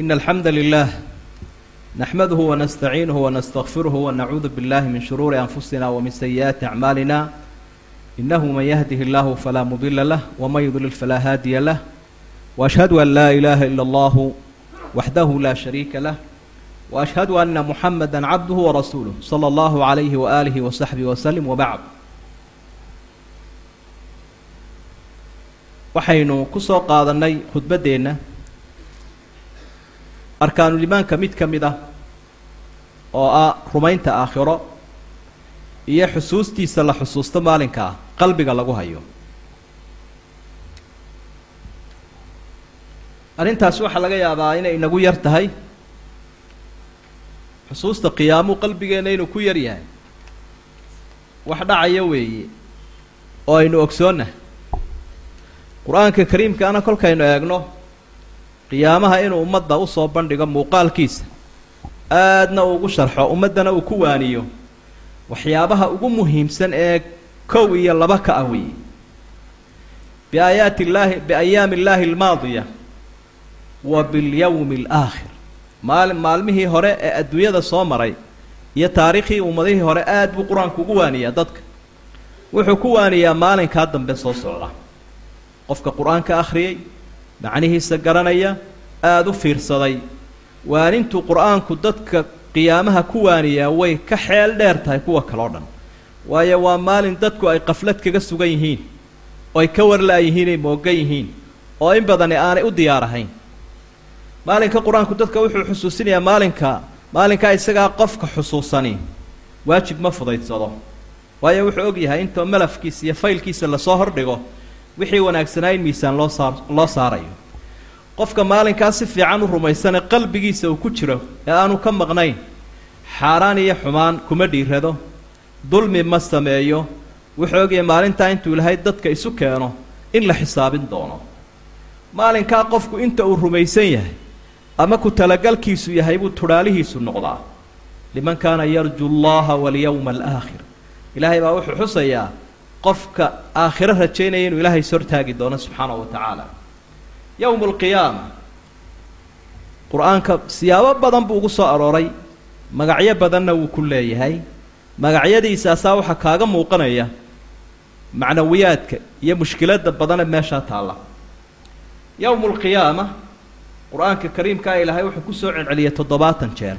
إن الحمد لله نحمده ونستعينه ونستغفره ونعوذ بالله من شرور أنفسنا ومن سيئات أعمالنا إنه من يهده الله فلا مضل له ومن يضلل فلا هادي له وأشهد أن لا إله إلا الله وحده لا شريك له وأشهد أن محمدا عبده ورسوله صلى الله عليه وآله وصحبه وسلم وبعد waxaynu ku soo qaadanay khudbaddeenna arkaanulimaanka mid ka mid ah oo ah rumaynta aakhiro iyo xusuustiisa la xusuusto maalinka ah qalbiga lagu hayo. Arrintaasi waxaa laga yaabaa inay inagu yar tahay. Xusuusta qiyaamuu qalbigeenna inuu ku yar yahay. Wax dhacaya weeye oo aynu ogsoonnahay qur'aanka kariimkaana kolkaynu eegno qiyaamaha inuu ummadda u soo bandhigo muuqaalkiisa aadna uu ugu sharxo ummaddana uu ku waaniyo. Waxyaabaha ugu muhiimsan ee kow iyo laba ka ah weeye. Biaayaati illaahi biayaami illaahi almaadiya wa bilyawmi alaakhir maali maalmihii hore ee adduunyada soo maray iyo taariikhii ummadihii hore aad buu qur'aanku ugu waaniyaa dadka. Wuxuu ku waaniyaa maalinkaa dambe soo socda. Qofka qur'aanka akhriyey macnihiisa garanaya aada u fiirsaday. Waanintuu qur'aanku dadka qiyaamaha ku waaniyaa way ka xeel dheer tahay kuwa kaleo dhan. Waayo waa maalin dadku ay qaflad kaga sugan yihiin oo ay ka warla-yihiin ay moogan yihiin oo in badani aanay u diyaar ahayn maalinka qur'aanku dadka wuxuu xusuusinayaa maalinka maalinkaa isagaa qofka xusuusani. Waajib ma fudaydsado waayo wuxuu og yahay intoo malafkiisa iyo faylkiisa la soo hordhigo wixii wanaagsanaa in miisaan loo saar loo saarayo. Qofka maalinkaa si fiican u rumaysane qalbigiisa uu ku jiro ee aanu ka maqnayn xaaraan iyo xumaan kuma dhiirado. Dulmi ma sameeyo. Wuxuu ogyahay maalintaa intuu ilahay dadka isu keeno in la xisaabin doono. Maalinkaa qofku inta uu rumaysan yahay ama ku talagalkiisu yahay buu tudhaalihiisu noqdaa. Liman kaana yarju llaha walyawma alaakhir ilaahay baa wuxuu xusayaa qofka aakhiro rajaynaya inuu ilaahay is doono subxaanahu wa tacaala. Yowmu alqiyaama qur'aanka siyaabo badan buu ugu soo arooray. Magacyo badanna wuu ku leeyahay. Magacyadiisaasaa waxaa kaaga muuqanaya. Macnawiyaadka iyo mushkiladda badane meeshaa taalla. Yowmu alqiyaama qur'aanka kariimkaa ilaahay wuxuu ku soo celceliyay toddobaatan jeer.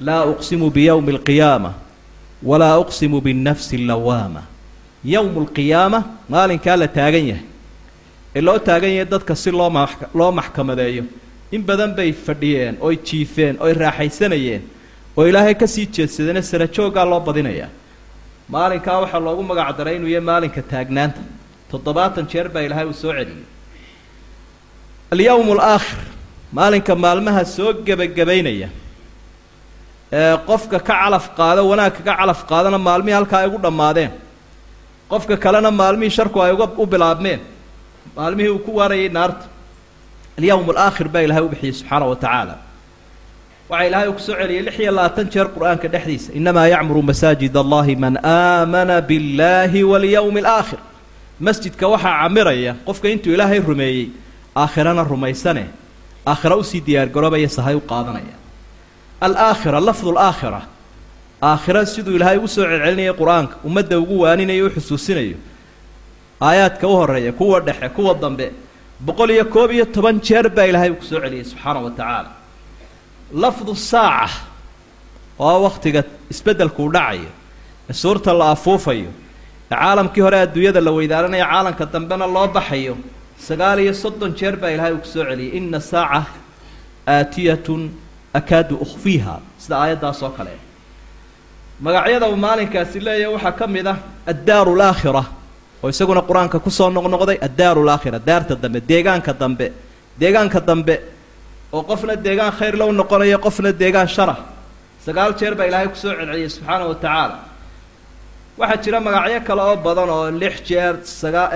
Laa uqsimu biyowmi alqiyaama walaa uqsimu binnafsi allawaama yowmu alqiyaama maalinkaa la taagan yahay ee loo taagan yahay dadka si loo ma loo maxkamadeeyo in badan bay fadhiyeen oy jiifeen oy raaxaysanayeen oo ilaahay ka sii jeedsadeenee sara jooggaa loo badinayaa maalinkaa waxaa loogu magac daray inuu yahay maalinka taagnaanta toddobaatan jeer baa ilaahay uu soo celiyey alyawmu alaakhir maalinka maalmaha soo gebagabaynaya qofka ka calaf qaado wanaagka ka calaf qaadana maalmihii halkaa ay ugu dhammaadeen. Qofka kalena maalmihii sharku ay uga u bilaabmeen. Maalmihii uu ku waarayay naarta. Alyawm alaakhir baa ilahay u bixiyey subxaana wa tacaala. Waxaa ilaahay uu ku soo celiyey lix iyo labaatan jeer qur'aanka dhexdiisa. Inamaa yacmuru masaajid allahi man aamana biاllahi walyawmi alaakhir masjidka waxaa camiraya qofka intuu ilaahay rumeeyey aakhirana rumaysane. Aakhira u sii diyaargaroobaya sahay u qaadanaya alaakhira lafdu alaakhira. Aakhira siduu ilaahay ugu soo celcelinaya qur'aanka ummadda ugu waaninayo u xusuusinayo. Aayaadka u horreeya kuwa dhexe kuwa dambe boqol iyo koob iyo toban jeer baa ilaahay ku soo celiyay subxaana wa tacaala. Lafdu saaca oo waktiga isbeddelku u dhacayo ee suurta la afuufayo ee caalamkii hore adduunyada la weydaaranaya caalamka dambena loo baxayo sagaal iyo soddon jeer baa ilaahay uu ku soo celiyay. Ina saaca aatiyatun akaadu ukhfiiha sida aayaddaas oo kale. Magacyada uu maalinkaasi leeyahay waxaa ka mid ah addaaru alaakhira oo isaguna qur'aanka ku soo noqnoqday addaaru alaakhira daarta dambe deegaanka dambe deegaanka dambe oo qofna deegaan khayr low noqonayo qofna deegaan shara. Sagaal jeer baa ilaahay ku soo celceliyay subxaana wa tacaala. Waxaa jira magacyo kale oo badan oo lix jeer sagaa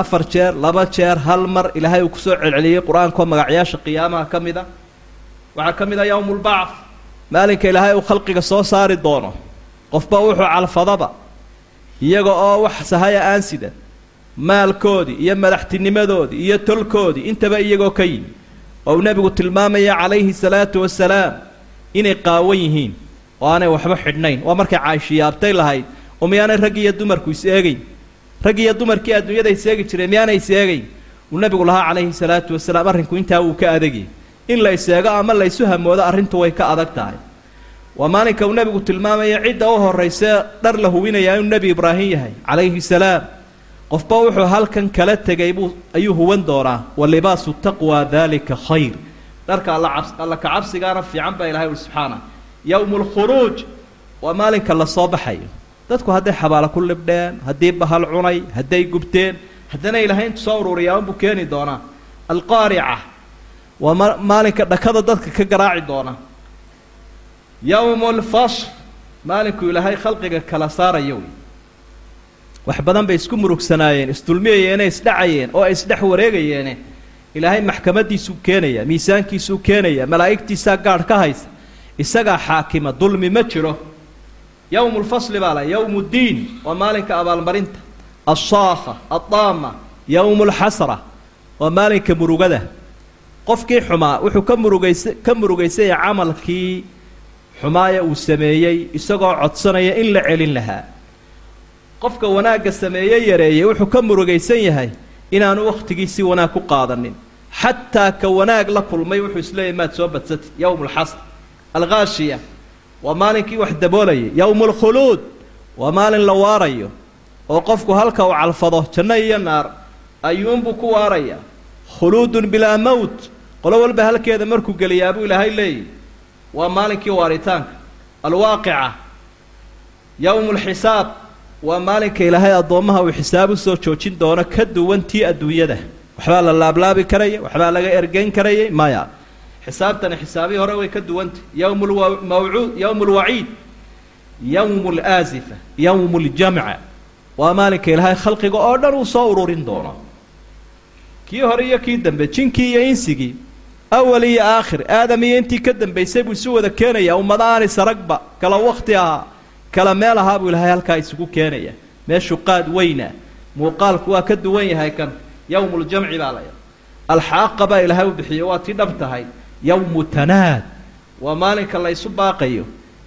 afar jeer laba jeer hal mar ilaahay uu ku soo celceliyey qur'aanka oo magacyaasha qiyaamaha ka mid a waxaa ka mid ah yowmu maalinka ilaahay uu khalqiga soo saari doono qofba wuxuu calfadaba iyaga oo wax sahaya aan sidan maalkoodii iyo madaxtinimadoodii iyo tolkoodii intaba iyagoo ka yimi oo uu nebigu tilmaamaya calayhi salaatu wasalaam inay qaawan yihiin oo aanay waxba xidhnayn. Waa markay caashiyaabtay lahayd oo miyaanay raggi iyo dumarku is eegeyn raggi iyo dumarkii adduunyada is eegi jireen miyaanay is eegeyn uu nebigu lahaa calayhi salaatu wasalaam arrinku intaa wuu ka adagyahy in la is eego ama laysu hamoodo arrintu way ka adag tahay. Waa maalinka uu nebigu tilmaamaya cidda u horraysee dhar la hubinayaa inuu nebi ibraahim yahay calayhi salaam. Qofba wuxuu halkan kala tegay buu ayuu huwan doonaa wa libaasu taqwa daalika khayr. Dharka alla cabs alla ka cabsigaana fiican baa ilahay uli subxaana yowmu lkhuruuj waa maalinka la soo baxayo. Dadku hadday xabaalo ku libdheen haddii bahal cunay hadday gubteen haddana ilaahay intu soo ururiyaa unbuu keeni doonaa. Alqaarica waa ma maalinka dhakada dadka ka garaaci doona. Yowmu lfasl maalinkuu ilaahay khalqiga kala saarayo wey. Wax badan bay isku murugsanaayeen isdulmiyayeene isdhacayeen oo ay isdhex wareegayeene. Ilaahay maxkamadiisuu keenaya miisaankiisuu keenaya malaa'igtiisaa gaadh ka haysa isagaa xaakima dulmi ma jiro. Yowmu lfasli baa la yowmu ddiin waa maalinka abaalmarinta. Alsaakha addaama yowmu lxasra waa maalinka murugada qofkii xumaa wuxuu ka murugaysa ka murugaysanya camalkii xumaaya uu sameeyey isagoo codsanaya in la celin lahaa. Qofka wanaagga sameeye yareeyey wuxuu ka murugaysan yahay inaanu wakhtigiisii wanaag ku qaadanin. Xataa ka wanaag la kulmay wuxuu isleeyahy maad soo badsatid yowmu alxasr alkhaashiya waa maalinkii wax daboolayay yowmu alkhuluud waa maalin la waarayo oo qofku halka uu calfado janno iyo naar ayuunbuu ku waaraya khuluudun bilaa mowt qolo walba halkeeda markuu geliyaa buu ilaahay leeyahy waa maalinkii waaritaanka alwaaqica yowmu lxisaab waa maalinka ilaahay addoommaha uu xisaab u soo joojin doono ka duwan tii adduunyada. Waxbaa la laablaabi karaya waxbaa laga ergeyn karayay maya. Xisaabtani xisaabihii hore way ka duwantay yowm lmawcuud yowmu lwaciid yowmu laasifa yowmu ljamca waa maalinka ilaahay khalqiga oo dhan uu soo ururin doono. Kii hore iyo kii dambe jinkii iyo insigii awal iyo aakhir aadam iyo intii ka dambaysay buu isu wada keenaya ummada aani saragba kala wakti ahaa kala meel ahaa buu ilaahay halkaa isugu keenaya. Meeshuu qaad weyna muuqaalku waa ka duwan yahay kan yowmu ljamci baa laya alxaaqa baa ilaahay u bixiye waa tii dhab tahay yowmu tanaad waa maalinka la ysu baaqayo.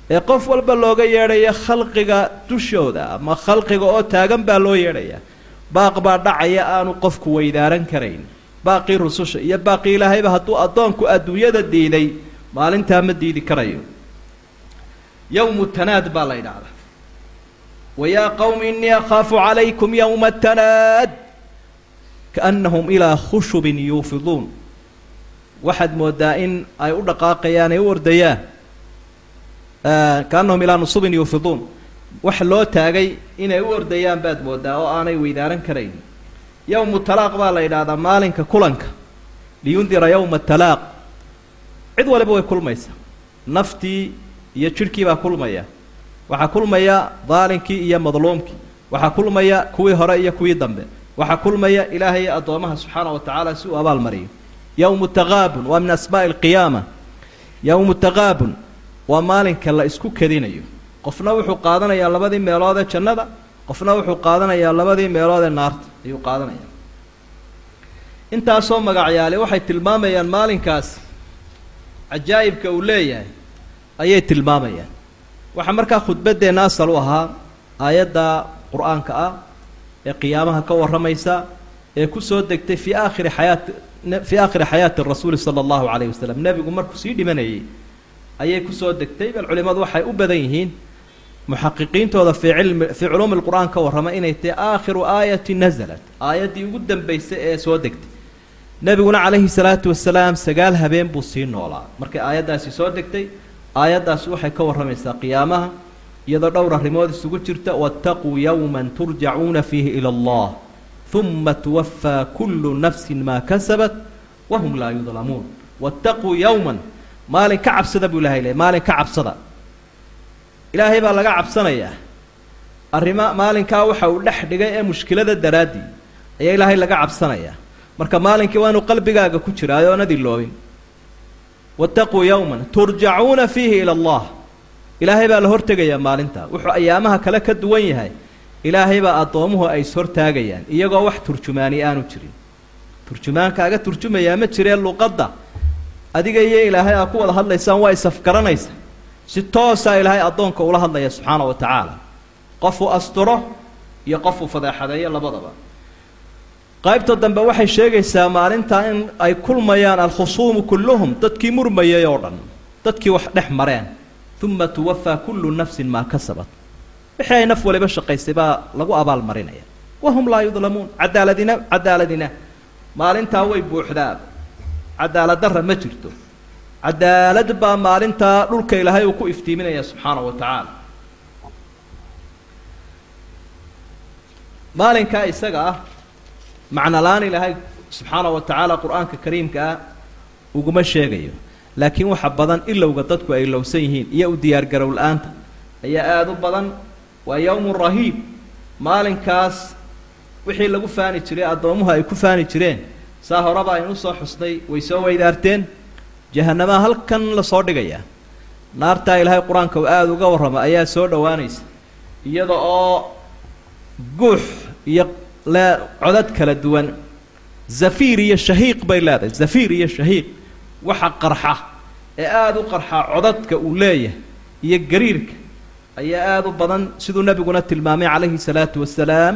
Ee qof walba looga yeedhaya khalqiga dushooda ama khalqiga oo taagan baa loo yeedhaya baaq baa dhacaya aanu qofku weydaaran karayn baaqii rususha iyo baaqii ilaahayba hadduu addoonku adduunyada diiday maalintaa ma diidi karayo. Yowmu tanaad baa la yidhaahdaa. Wayaa qowmi innii akhaafu calaykum yowma tanaad kaannahum ilaa khushubin yuufiduun. Waxaad moodaa in ay u dhaqaaqayaan ay u ordayaan kaannahum ilaa nusubin yuufiduun. Wax loo taagay inay u ordayaan baad moodaa oo aanay weydaaran karayn yowmu talaaq baa la yidhaahdaa maalinka kulanka liyundira yowma talaaq cid waliba way kulmaysaa naftii iyo jidhkii baa kulmaya waxaa kulmaya daalinkii iyo madluumkii waxaa kulmaya kuwii hore iyo kuwii dambe waxaa kulmaya ilaahay addoomaha subxaana wa tacaala si uu abaal mariyo yowmu taqaabun waa min asmaa'i alqiyaama yowmu taqaabun waa maalinka la isku kadinayo qofna wuxuu qaadanayaa labadii meelood ee jannada qofna wuxuu qaadanayaa labadii meelood ee naarta ayuu qaadanaya intaasoo magacyaale waxay tilmaamayaan maalinkaas cajaa'ibka uu leeyahay ayay tilmaamayaan. Waxaa markaa khudbaddeenna asal u ahaa aayadda qur'aanka ah ee qiyaamaha ka warramaysa ee ku soo degtay fii aakhiri xayaati fii aakhiri xayaati rasuuli sala allahu calayhi wasalam nebigu markuu sii dhimanayay ayay ku soo degtay bal culimmadu waxay u badan yihiin muxaqiqiintooda fii culuumi lqur'aan ka warrama inay tahay aakhiru aayati nasalat aayaddii ugu dambaysay ee soo degtay. Nebiguna calayhi salaatu wasalaam sagaal habeen buu sii noolaa. Markay aayaddaasi soo degtay aayaddaasi waxay ka warramaysaa qiyaamaha iyadoo dhowr arrimood isugu jirta waataquu yowman turjacuuna fiihi ila allah uma tuwafaa kullu nafsin maa kasabat wahum laa yudlamuun waataquu yowman maalin ka cabsada buu ilahay leey maalin ka cabsada ilaahay baa laga cabsanayaa arrima maalinkaa waxa uu dhex dhigay ee mushkilada daraaddii ayaa ilaahay laga cabsanayaa marka maalinkii waa inuu qalbigaaga ku jiraayo oonad iloobin waataquu yowman turjacuuna fiihi ila allah. Ilaahay baa la hortegayaa maalintaa wuxuu ayaamaha kale ka duwan yahay. Ilaahay baa addoomuhu ay ishortaagayaan iyagoo wax turjumaani aanu jirin. Turjumaankaaga turjumayaa ma jiree luqadda. Adiga iyo ilaahay aa ku wada hadlaysaan waa isafgaranaysa si toosaa ilaahay addoonka ula hadlaya subxaana wa tacaala. Qofuu asturo iyo qofuu fadeexadeeyo labadaba. Qaybta dambe waxay sheegaysaa maalintaa in ay kulmayaan alkhusuumu kulluhum dadkii murmayay oo dhan dadkii wax dhex mareen. Uma tuwafaa kullu nafsin maa kasabat. Wixii ay naf waliba shaqaysay baa lagu abaalmarinaya wahum laa yudlamuun. Cadaaladina cadaaladina. Maalintaa way buuxdaa. Cadaalad darra ma jirto cadaalad baa maalintaa dhulka ilaahay uu ku iftiiminaya subxaana wa tacaala. Maalinkaa isaga ah macnola-aan ilaahay subxaana wa tacaala qur'aanka kariimka ah uguma sheegayo. Laakiin waxa badan ilowga dadku ay ilowsan yihiin iyo u diyaargarow la'aanta ayaa aada u badan. Waa yowmun rahiib. Maalinkaas wixii lagu faani jiray addoomuhu ay ku faani jireen saa horeba aynu u soo xusnay way soo weydaarteen jahanamaa halkan la soo dhigayaa naartaa ilaahay qur'aanka uu aada uga warrama ayaa soo dhowaanaysa. Iyada oo guux iyo le codad kala duwan. Zafiir iyo shahiiq bay leedahay. Zafiir iyo shahiiq waxa qarxa ee aada u qarxa codadka uu leeyahay iyo gariirka ayaa aada u badan siduu nebiguna tilmaamay calayhi salaatu wasalaam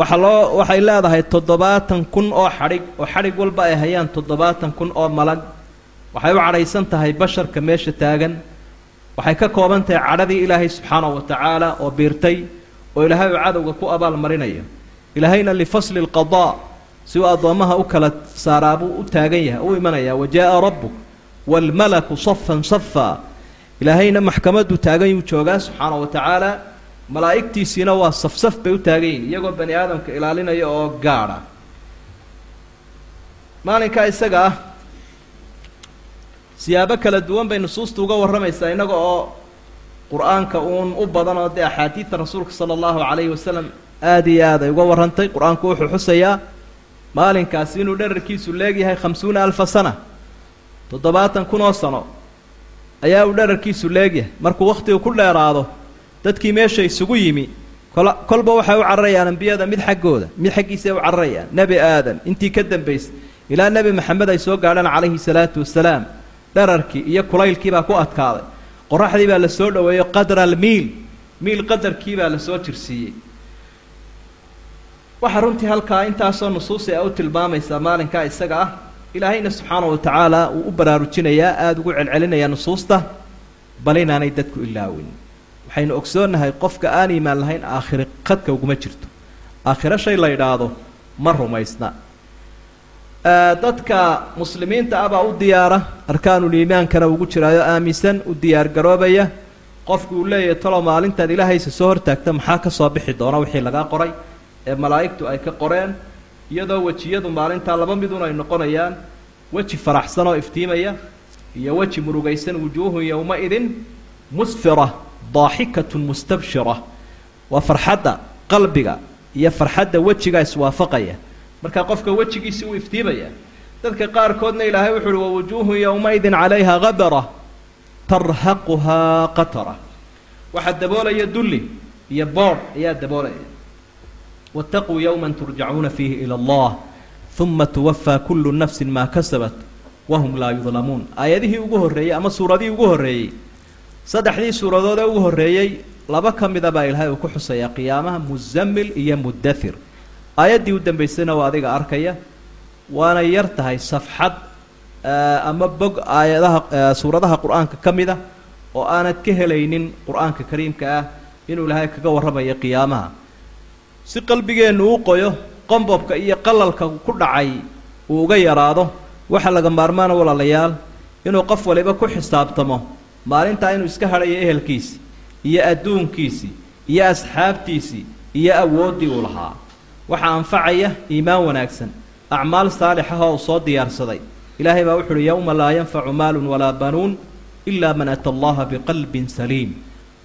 waxaa loo waxay leedahay toddobaatan kun oo xadhig oo xadhig walba ay hayaan toddobaatan kun oo malag waxay u cadhaysan tahay basharka meesha taagan. Waxay ka kooban tahay cadhadii ilaahay subxaanahu wa tacaala oo biirtay oo ilaahay uu cadowga ku abaal marinayo ilaahayna lifasli lqadaa si uu addoommaha u kala saaraa buu u taagan yahay u imanaya wa jaa-a rabbuk waalmalaku safan safa ilaahayna maxkamaddu taagan yuu joogaa subxaana wa tacaala malaa'igtiisiina waa safsaf bay u taagan yihiin iyagoo bani aadamka ilaalinaya oo gaadha. Maalinkaa isaga ah siyaabo kala duwan bay nusuusta uga warramaysaa innaga oo qur'aanka uun u badan oo dee axaadiidta rasuulka sala allahu calayhi wasalam aada iyo aad ay uga warrantay. Qur'aanku wuxuu xusayaa maalinkaasi inuu dherarkiisu leegyahay khamsuuna alfa sana toddobaatan kun oo sano ayaa uu dherarkiisu leegyahay markuu wakhtigu ku dheeraado dadkii meesha isugu yimi kola kolba waxay u cararayaan ambiyada mid xaggooda mid xaggiisay u cararayaan. Nebi aadam intii ka dambaysay ilaa nebi maxamed ay soo gaadhaan calayhi salaatu wasalaam dherarkii iyo kulaylkii baa ku adkaaday. Qoraxdii baa la soo dhoweeyo qadra almiil miil qadarkii baa la soo jirsiiyey waxaa runtii halkaa intaasoo nusuusi a u tilmaamaysaa maalinkaa isaga ah ilaahayna subxaana wa tacaala wuu u baraarujinayaa aada ugu celcelinayaa nusuusta bal inaanay dadku ilaawin. Waxaynu ogsoonnahay qofka aan iimaan lahayn aakhiri khadka uguma jirto. Aakhiro shay la idhaahdo ma rumaysna dadka muslimiinta ah u diyaara. Arkaanul iimaankana ugu jiraayo aaminsan u diyaar garoobaya. Qofku uu leeyahay talow maalintaad ilaahaysa soo hortaagta maxaa ka soo bixi doona wixii lagaa qoray? Ee malaa'igtu ay ka qoreen iyadoo wejiyadu maalintaa laba midun ay noqonayaan. Weji faraxsan oo iftiimaya iyo weji murugaysan wujuuhun yowma-idin musfira daaxikatun mustabshira. Waa farxadda qalbiga iyo farxadda wejiga iswaafaqaya markaa qofka wejigiisi uu iftiimaya dadka qaarkoodna ilaahay wuxu uhi wawujuuhun yowma-idin calayha habara tarhaquhaa qatara. Waxaa daboolaya dulli iyo boodh ayaa daboolaya. Waataquu yowman turjacuuna fiihi ila allah uma tuwafaa kullu nafsin maa kasabat wahum laa yudlamuun aayadihii ugu horreeyey ama suuradihii ugu horreeyey saddexdii suuradood ee ugu horreeyey laba ka mida baa ilaahay uu ku xusayaa qiyaamaha muzammil iyo mudathir aayaddii u dambaysayna waa adiga arkaya waanay yar tahay safxad ama bog aayadaha suuradaha qur'aanka ka mid a oo aanad ka helaynin qur'aanka kariimka ah inuu ilaahay kaga warramayo qiyaamaha. Si qalbigeennu u qoyo qombobka iyo qalalka ku dhacay uu uga yaraado waxaa laga maarmaana walaalayaal inuu qof waliba ku xisaabtamo maalintaa inuu iska hadhayo ehelkiisii iyo adduunkiisii iyo asxaabtiisii iyo awooddii uu lahaa waxaa anfacaya iimaan wanaagsan. Acmaal saalixah oo uu soo diyaarsaday. Ilaahay baa wuxu uhi yowma laa yanfacu maalun walaa banuun ilaa man ata allaha biqalbin saliim.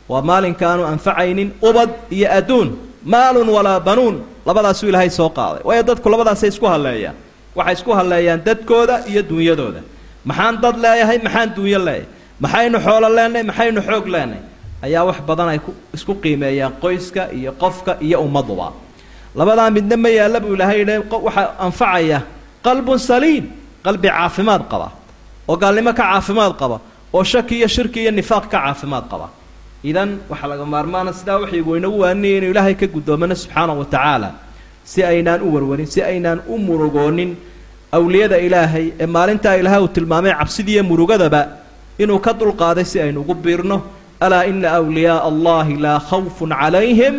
Waa maalinka aanu anfacaynin ubad iyo adduun. Maalun walaa banuun labadaasuu ilaahay soo qaaday. Waayo dadku labadaasay isku halleeyaan waxay isku halleeyaan dadkooda iyo duunyadooda. Maxaan dad leeyahay? Maxaan duunyo leeyahay? Maxaynu xoolo leenahay maxaynu xoog leenahay ayaa wax badan ay ku isku qiimeeyaan qoyska iyo qofka iyo ummaduba labadaa midna ma yaalla buu ilaahay yidhi waxaa anfacaya qalbun saliim qalbi caafimaad qaba oo gaalnimo ka caafimaad qaba oo shaki iyo shirki iyo nifaaq ka caafimaad qaba. Idan waxaa laga maarmaana sidaa waxaygu inagu waaninaya inu ilaahay ka guddoomano subxaanahu wa tacaala si aynaan u warwarin si aynaan u murugoonin awliyada ilaahay ee maalintaa ilaahay uu tilmaamay cabsidiiyo murugadaba inuu ka dulqaaday si aynu ugu biirno alaa ina awliyaaa allahi laa khawfun calayhim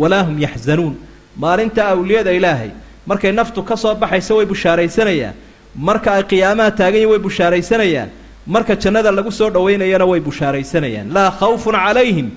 walaa hum yaxzanuun maalinta awliyada ilaahay. Markay naftu ka soo baxayso way bushaaraysanayaan. Marka ay qiyaamaha taagan yihiin way bushaaraysanayaan. Marka jannada lagu soo dhowaynayana way bushaaraysanayaan. Laa khawfun calayhim.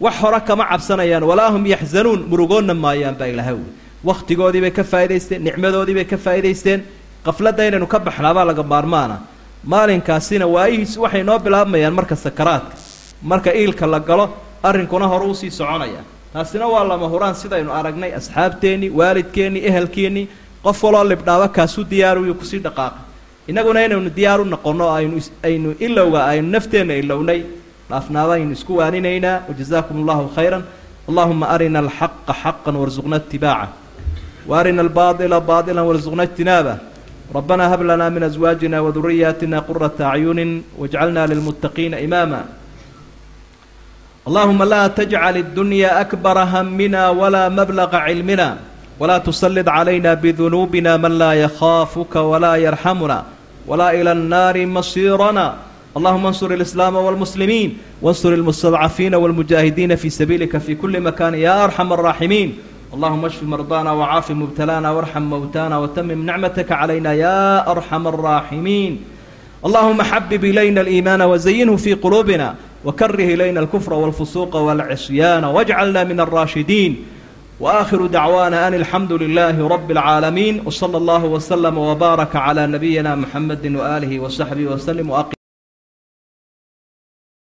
Wax hore kama cabsanayaan. Walaa hum yaxzanuun murugoonna maayaan baa ilaahay uli wakhtigoodii bay ka faa'idaysteen. Nicmadoodii bay ka faa'idaysteen. Qafladda inaynu ka baxnaabaa laga maarmaana. Maalinkaasina waayihiis waxay noo bilaabmayaan marka sakaraadka marka iilka la galo arrinkuna hore u sii soconaya taasina waa lama huraan sidaynu aragnay asxaabteenii waalidkeenii ehelkeennii qof waloo libdhaaba kaasu diyaaruyuu ku sii dhaqaaqay. Innaguna inaynu diyaar u noqonno aynu aynu ilowga aynu nafteenna ilownay. Dhaafnaaba aynu isku waaninaynaa. Wajazaakum allahu khayran. Allahuma arina alxaqa xaqan warsuqna itibaaca waarina albaaila baailan warsuqna ijtinaaba. Rabbana hab lanaa min aswaajina waduriyaatina qurata acyunin wajcalna lilmuttaqiina imaama allahuma laa tajcal اddunya akbara hamina walaa mablaqa cilmina walaa tusalid calayna bidunuubina man laa yakhaafuka walaa yarxamuna walaa ila annaari masiirana allahuma ansur alislaama walmuslimiin wansur almustadcafiina walmujaahidiina fii sabiilika fii kulli makan ya arxam araaximiin allahuma ashfi mardaana wacaafi mubtalaana warxam mowtaana watamim nicmataka calayna ya arxam araaximiin allahuma xabib ilayna aliimaana wazayinhu fii quluubina وكره إلينا الكفر والفسوق والعصيان واجعلنا من الراشدين وآخر دعوانا أن الحمد لله رب العالمين وصلى الله وسلم وبارك على نبينا محمد وآله وصحبه وسلم وأقم